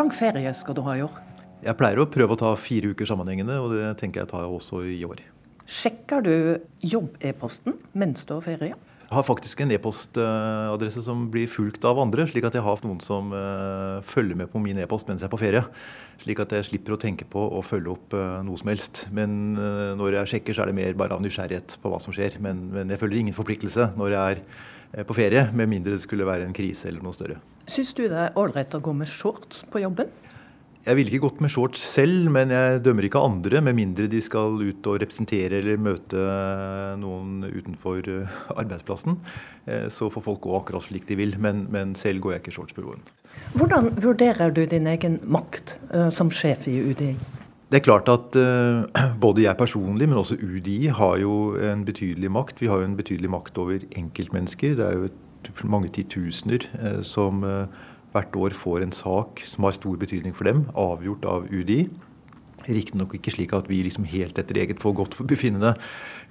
lang ferie skal du ha i år? Jeg pleier å prøve å ta fire uker sammenhengende, og det tenker jeg tar jeg også i år. Sjekker du jobb-e-posten mens du har ferie? Jeg har faktisk en e-postadresse som blir fulgt av andre, slik at jeg har noen som uh, følger med på min e-post mens jeg er på ferie. Slik at jeg slipper å tenke på å følge opp uh, noe som helst. Men uh, når jeg sjekker, så er det mer bare av nysgjerrighet på hva som skjer. Men, men jeg føler ingen forpliktelse når jeg er på ferie, med mindre det skulle være en krise eller noe større. Syns du det er ålreit å gå med shorts på jobben? Jeg ville ikke gått med shorts selv, men jeg dømmer ikke andre, med mindre de skal ut og representere eller møte noen utenfor eh, arbeidsplassen. Eh, så får folk gå akkurat slik de vil, men, men selv går jeg ikke shorts på jorden. Hvordan vurderer du din egen makt som sjef i UDI? Det er klart at uh, både jeg personlig, men også UDI har jo en betydelig makt. Vi har jo en betydelig makt over enkeltmennesker. Det er jo et, mange titusener uh, som hvert år får en sak som har stor betydning for dem, avgjort av UDI. Riktignok ikke slik at vi liksom helt etter eget forgodtbefinnende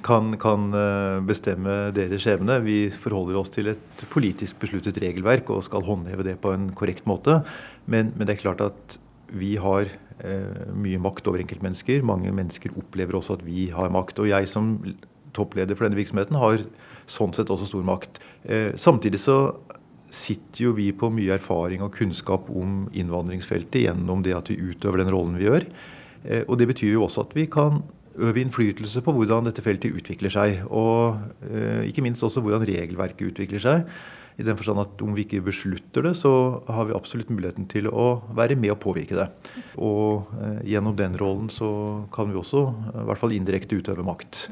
kan, kan bestemme deres skjebne. Vi forholder oss til et politisk besluttet regelverk og skal håndheve det på en korrekt måte. Men, men det er klart at vi har eh, mye makt over enkeltmennesker. Mange mennesker opplever også at vi har makt. Og jeg som toppleder for denne virksomheten har sånn sett også stor makt. Eh, samtidig så sitter jo vi på mye erfaring og kunnskap om innvandringsfeltet gjennom det at vi utøver den rollen vi gjør. Eh, og Det betyr jo også at vi kan øve innflytelse på hvordan dette feltet utvikler seg. Og ikke minst også hvordan regelverket utvikler seg. I den forstand at om vi ikke beslutter det, så har vi absolutt muligheten til å være med og påvirke det. Og eh, gjennom den rollen så kan vi også i hvert fall indirekte utøve makt.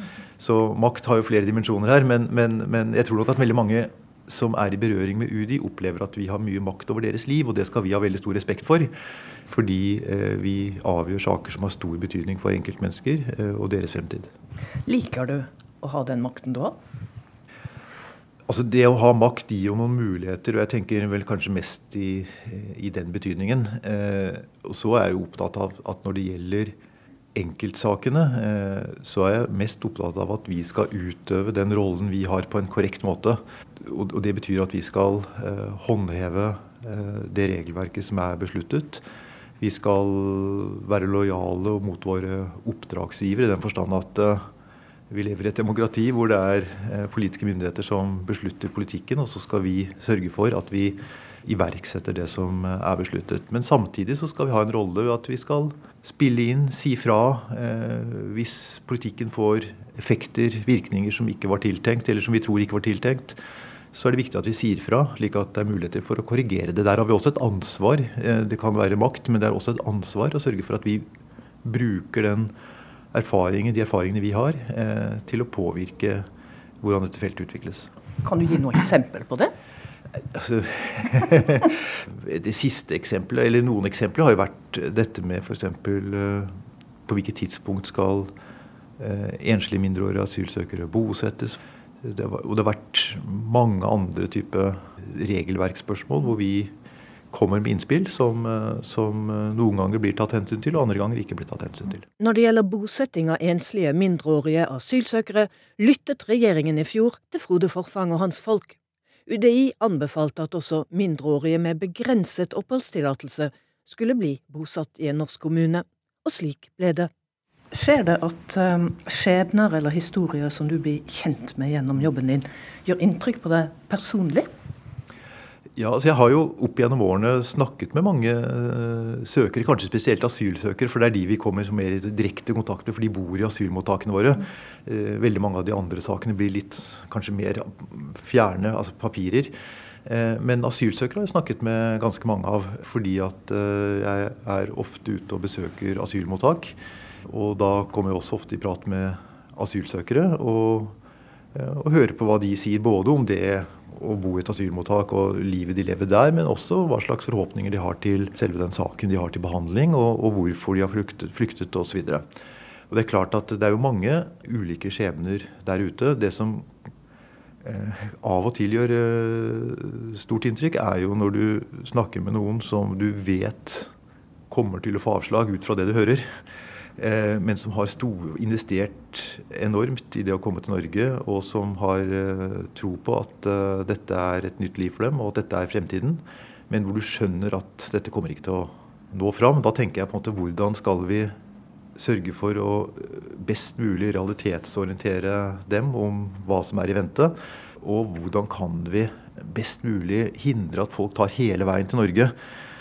Så makt har jo flere dimensjoner her, men, men, men jeg tror nok at veldig mange som er i berøring med UDI, opplever at vi har mye makt over deres liv. Og det skal vi ha veldig stor respekt for. Fordi eh, vi avgjør saker som har stor betydning for enkeltmennesker eh, og deres fremtid. Liker du å ha den makten du har? Altså Det å ha makt gir jo noen muligheter, og jeg tenker vel kanskje mest i, i den betydningen. Eh, og så er jeg jo opptatt av at når det gjelder enkeltsakene, eh, så er jeg mest opptatt av at vi skal utøve den rollen vi har på en korrekt måte. Og det betyr at vi skal eh, håndheve eh, det regelverket som er besluttet. Vi skal være lojale mot våre oppdragsgivere i den forstand at vi lever i et demokrati hvor det er politiske myndigheter som beslutter politikken, og så skal vi sørge for at vi iverksetter det som er besluttet. Men samtidig så skal vi ha en rolle ved at vi skal spille inn, si fra eh, hvis politikken får effekter, virkninger som ikke var tiltenkt, eller som vi tror ikke var tiltenkt. Så er det viktig at vi sier fra, slik at det er muligheter for å korrigere det. Der har vi også et ansvar. Eh, det kan være makt, men det er også et ansvar å sørge for at vi bruker den erfaringen, de erfaringene vi har, eh, til å påvirke hvordan dette feltet utvikles. Kan du gi noe eksempel på det? Altså, det siste eksempelet, eller noen eksempler, har jo vært dette med f.eks. Eh, på hvilket tidspunkt skal eh, enslige mindreårige asylsøkere bosettes. Det var, og det har vært mange andre typer regelverksspørsmål hvor vi kommer med innspill som, eh, som, noen ganger blir tatt hensyn til, og andre ganger ikke blir tatt hensyn til. Når det gjelder bosetting av enslige mindreårige asylsøkere, lyttet regjeringen i fjor til Frode Forfang og hans folk. UDI anbefalte at også mindreårige med begrenset oppholdstillatelse skulle bli bosatt i en norsk kommune, og slik ble det. Skjer det at um, skjebner eller historier som du blir kjent med gjennom jobben din, gjør inntrykk på deg personlig? Ja, altså Jeg har jo opp gjennom årene snakket med mange uh, søkere, kanskje spesielt asylsøkere, for det er de vi kommer mer i direkte kontakt med, for de bor i asylmottakene våre. Uh, veldig mange av de andre sakene blir litt kanskje mer fjerne, altså papirer. Uh, men asylsøkere har jeg snakket med ganske mange av, fordi at jeg er ofte ute og besøker asylmottak. Og da kommer jeg også ofte i prat med asylsøkere og, og hører på hva de sier, både om det å bo i et asylmottak og livet de lever der, men også hva slags forhåpninger de har til selve den saken de har til behandling, og, og hvorfor de har flyktet, flyktet osv. Det er klart at det er jo mange ulike skjebner der ute. Det som eh, av og til gjør eh, stort inntrykk, er jo når du snakker med noen som du vet kommer til å få avslag ut fra det du hører. Eh, men som har investert enormt i det å komme til Norge, og som har eh, tro på at eh, dette er et nytt liv for dem, og at dette er fremtiden. Men hvor du skjønner at dette kommer ikke til å nå fram. Da tenker jeg på en måte hvordan skal vi sørge for å best mulig realitetsorientere dem om hva som er i vente. Og hvordan kan vi best mulig hindre at folk tar hele veien til Norge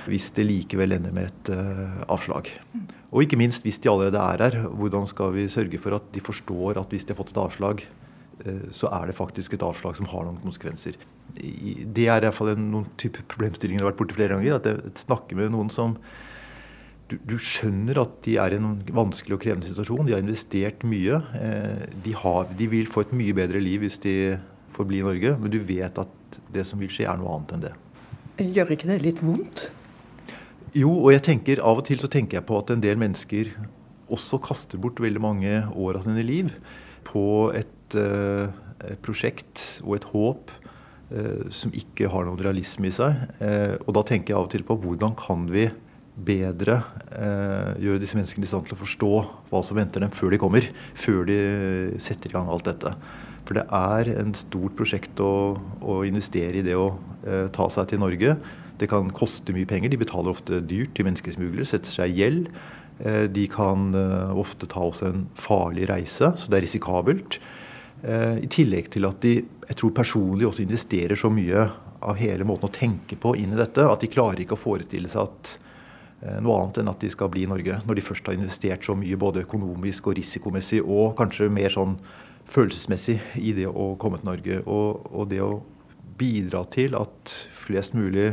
hvis det likevel ender med et avslag. Og ikke minst hvis de allerede er her, hvordan skal vi sørge for at de forstår at hvis de har fått et avslag, uh, så er det faktisk et avslag som har noen konsekvenser. Det er i hvert fall noen type problemstillinger jeg har vært borti flere ganger. At jeg snakker med noen som du, du, skjønner at de er i en vanskelig og krevende situasjon. De har investert mye. Eh, de, har, de, vil få et mye bedre liv hvis de får bli i Norge, men du vet at det som vil skje, er noe annet enn det. Gjør ikke det litt vondt? Jo, og jeg tenker, av og til så tenker jeg på at en del mennesker også kaster bort veldig mange år av sine liv på et, uh, et prosjekt og et håp uh, som ikke har noen realisme i seg. Uh, og da tenker jeg av og til på hvordan kan vi bedre gjøre disse menneskene i stand til å forstå hva som venter dem før de kommer. Før de setter i gang alt dette. For det er en stort prosjekt å, å investere i det å ta seg til Norge det kan koste mye penger. De betaler ofte dyrt til menneskesmuglere, setter seg i gjeld. Eh, de kan eh, ofte ta også en farlig reise, så det er risikabelt. Eh, I tillegg til at de jeg tror personlig også investerer så mye av hele måten å tenke på inn i dette, at de klarer ikke å forestille seg at noe annet enn at de skal bli i Norge. Når de først har investert så mye både økonomisk og risikomessig, og kanskje mer sånn følelsesmessig i det å komme til Norge. Og, og det å bidra til at flest mulig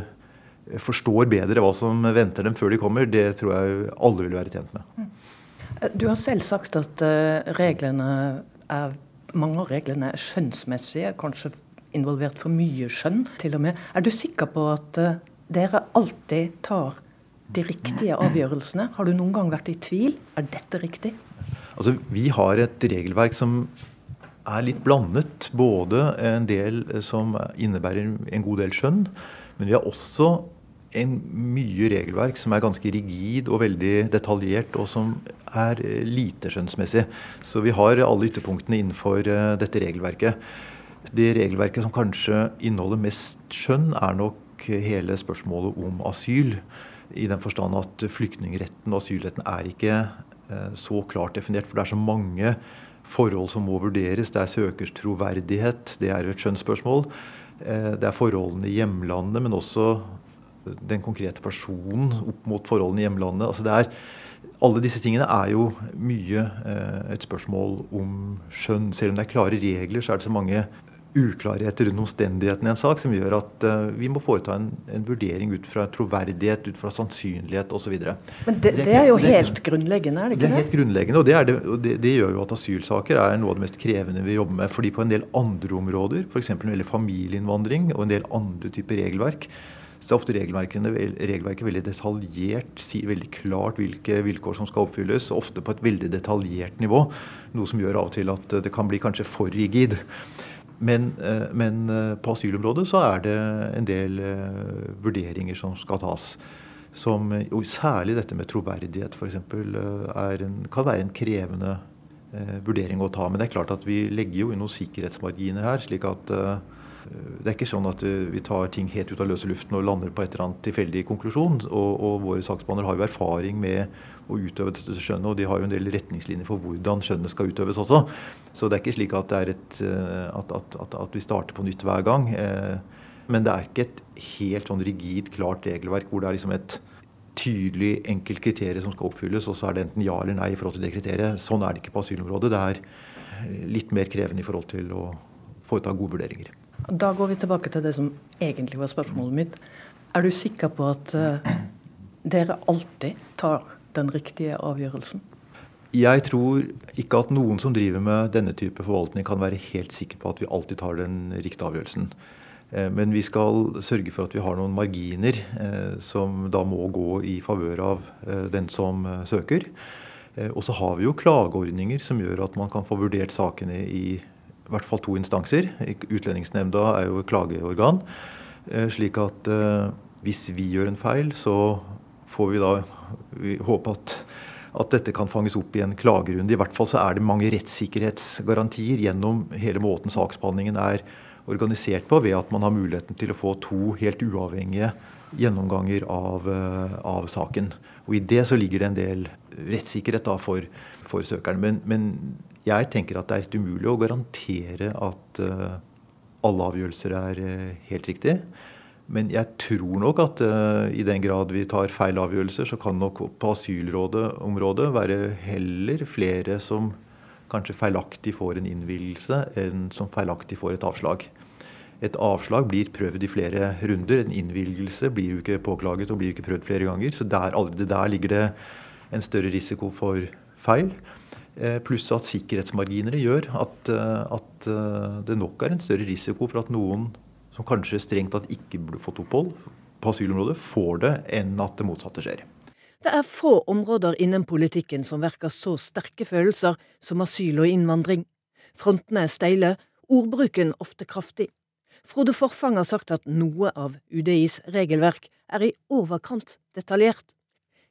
forstår bedre hva som venter dem før de kommer, det tror jeg alle vil være tjent med. Du har selv sagt at eh, reglene er, mange av reglene er skjønnsmessige, kanskje involvert for mye skjønn til og med. Er du sikker på at eh, dere alltid tar de riktige avgjørelsene? Har du noen gang vært i tvil? Er dette riktig? Altså, Vi har et regelverk som er litt blandet. Både en del som innebærer en god del skjønn, men vi har også en mye regelverk som er ganske rigid og veldig detaljert, og som er eh, lite skjønnsmessig. Så vi har alle ytterpunktene innenfor uh, dette regelverket. Det regelverket som kanskje inneholder mest skjønn, er nok hele spørsmålet om asyl. I den forstand at flyktningretten og asylretten er ikke uh, så klart definert. For det er så mange forhold som må vurderes. Det er søkers troverdighet, det er et skjønnsspørsmål. Uh, det er forholdene i hjemlandet, men også den konkrete personen opp mot forholdene i hjemlandet. Altså det er, alle disse tingene er jo mye eh, et spørsmål om skjønn. Selv om det er klare regler, så er det så mange uklarheter rundt omstendighetene i en sak som gjør at uh, vi må foreta en, en, vurdering ut fra troverdighet, ut fra sannsynlighet osv. Men det, det, er jo helt grunnleggende, er det ikke det? Det er helt grunnleggende, og, det, det, og det, gjør jo at asylsaker er noe av det mest krevende vi jobber med. fordi på en del andre områder, f.eks. når det gjelder familieinnvandring og en del andre typer regelverk, så er ofte regelverket veldig detaljert, sier veldig klart hvilke vilkår som skal oppfylles. Ofte på et veldig detaljert nivå. Noe som gjør av og til at det kan bli kanskje for rigid. Men, eh, men eh, på asylområdet så er det en del eh, vurderinger som skal tas. Som, og særlig dette med troverdighet f.eks. kan være en krevende vurdering å ta. Men det er klart at vi legger jo inn noen sikkerhetsmarginer her. slik at det er ikke sånn at eh, vi tar ting helt ut av løse luften og lander på et eller annet tilfeldig konklusjon. Og, og våre saksbehandlere har jo erfaring med å utøve dette skjønnet, og de har jo en del retningslinjer for hvordan skjønnet skal utøves også. Så det er ikke slik at, et, eh, at, at, at vi starter på nytt hver gang. Eh, men det er ikke et helt sånn rigid, klart regelverk hvor det er liksom et tydelig, enkelt kriterium som skal oppfylles, og så er det enten ja eller nei i forhold til det kriteriet. Sånn er det ikke på asylområdet. Det er litt mer krevende i forhold til å foreta gode vurderinger. Da går vi tilbake til det som egentlig var spørsmålet mitt. Er du sikker på at uh, dere alltid tar den riktige avgjørelsen? Jeg tror ikke at noen som driver med denne type forvaltning kan være helt sikker på at vi alltid tar den riktige avgjørelsen. Eh, men vi skal sørge for at vi har noen marginer eh, som da må gå i favør av den som søker. Og så har vi jo klageordninger som gjør at man kan få vurdert sakene i i hvert fall to instanser. Utlendingsnemnda er jo klageorgan. Eh, slik at eh, hvis vi gjør en feil, så får vi da håpe at, at dette kan fanges opp i en klagerunde. I hvert fall så er det mange rettssikkerhetsgarantier gjennom hele måten saksbehandlingen er organisert på ved at man har muligheten til å få to helt uavhengige gjennomganger av, eh, av saken. Og I det så ligger det en del rettssikkerhet da for, for søkeren. Men, men, jeg tenker at det er helt umulig å garantere at uh, alle avgjørelser er uh, helt riktige. Men jeg tror nok at uh, i den grad vi tar feil avgjørelser, så kan nok på asylområdet være heller flere som kanskje feilaktig får en innvielse, enn som feilaktig får et avslag. Et avslag blir prøvd i flere runder. En innvilgelse blir jo ikke påklaget og blir jo ikke prøvd flere ganger. Så der, allerede der ligger det en større risiko for feil. Eh, pluss at sikkerhetsmarginer gjør at, eh, at, eh, det nok er en større risiko for at noen som kanskje strengt tatt ikke burde fått opphold på asylområdet, får det, enn at det motsatte skjer. Det er få områder innen politikken som verker så sterke følelser som asyl og innvandring. Frontene er steile, ordbruken ofte kraftig. Frode Forfang har sagt at noe av UDIs regelverk er i overkant detaljert.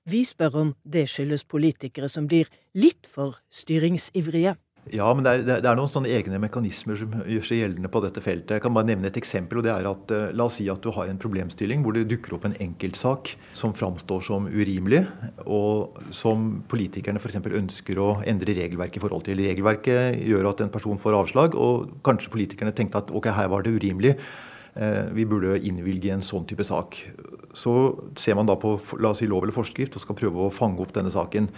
Vi spør om det skyldes politikere som blir litt for styringsivrige. Ja, men det er, det er, noen sånne egne mekanismer som gjør seg gjeldende på dette feltet. Jeg kan bare nevne et eksempel. og det er at uh, La oss si at du har en problemstilling hvor det dukker opp en enkeltsak som framstår som urimelig, og som politikerne f.eks. ønsker å endre regelverket i forhold til. Regelverket gjør at en person får avslag, og kanskje politikerne tenkte at ok, her var det urimelig. Uh, vi burde innvilge en sånn type sak. Så ser man da på la oss si, lov eller forskrift og skal prøve å fange opp denne saken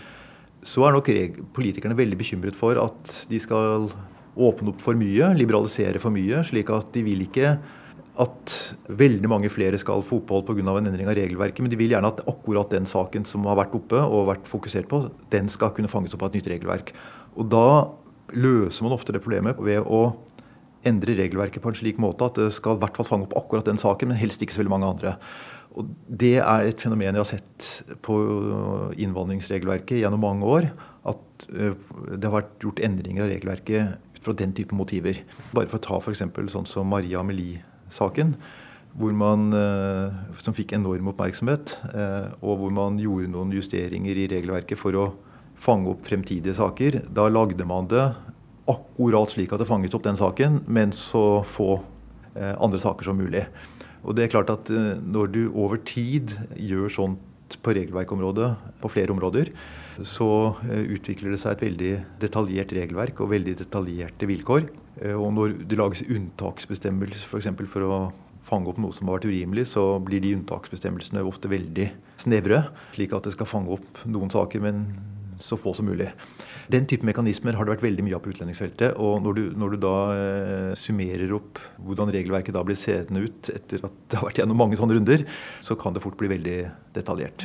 så er nok politikerne veldig bekymret for at de skal åpne opp for mye, liberalisere for mye. slik at de vil ikke at veldig mange flere skal få opphold pga. en endring av regelverket, men de vil gjerne at akkurat den saken som har vært oppe og vært fokusert på, den skal kunne fanges opp av et nytt regelverk. Og da løser man ofte det problemet ved å endre regelverket på en slik måte at det skal i hvert fall fange opp akkurat den saken, men helst ikke så veldig mange andre. Og Det er et fenomen jeg har sett på innvandringsregelverket gjennom mange år. At eh, det har vært gjort endringer av regelverket ut fra den type motiver. Bare for å ta f.eks. sånn som Maria Amelie-saken. Eh, som fikk enorm oppmerksomhet, og hvor man gjorde noen justeringer i regelverket for å fange opp fremtidige saker. Da lagde man det akkurat slik at det fanges opp den saken, men så få andre saker som mulig. Og det er klart at eh, Når du over tid gjør sånt på regelverkområdet på flere områder, så eh, utvikler det seg et veldig detaljert regelverk og veldig detaljerte vilkår. Eh, og når det lages unntaksbestemmelser f.eks. For, for å fange opp noe som har vært urimelig, så blir de unntaksbestemmelsene ofte veldig snevre. Slik at det skal fange opp noen saker, men så få som mulig. Den type mekanismer har det vært veldig mye av på utlendingsfeltet. Og når du, når du da eh, summerer opp hvordan regelverket da blir seende ut etter at det har vært gjennom mange sånne runder, så kan det fort bli veldig detaljert.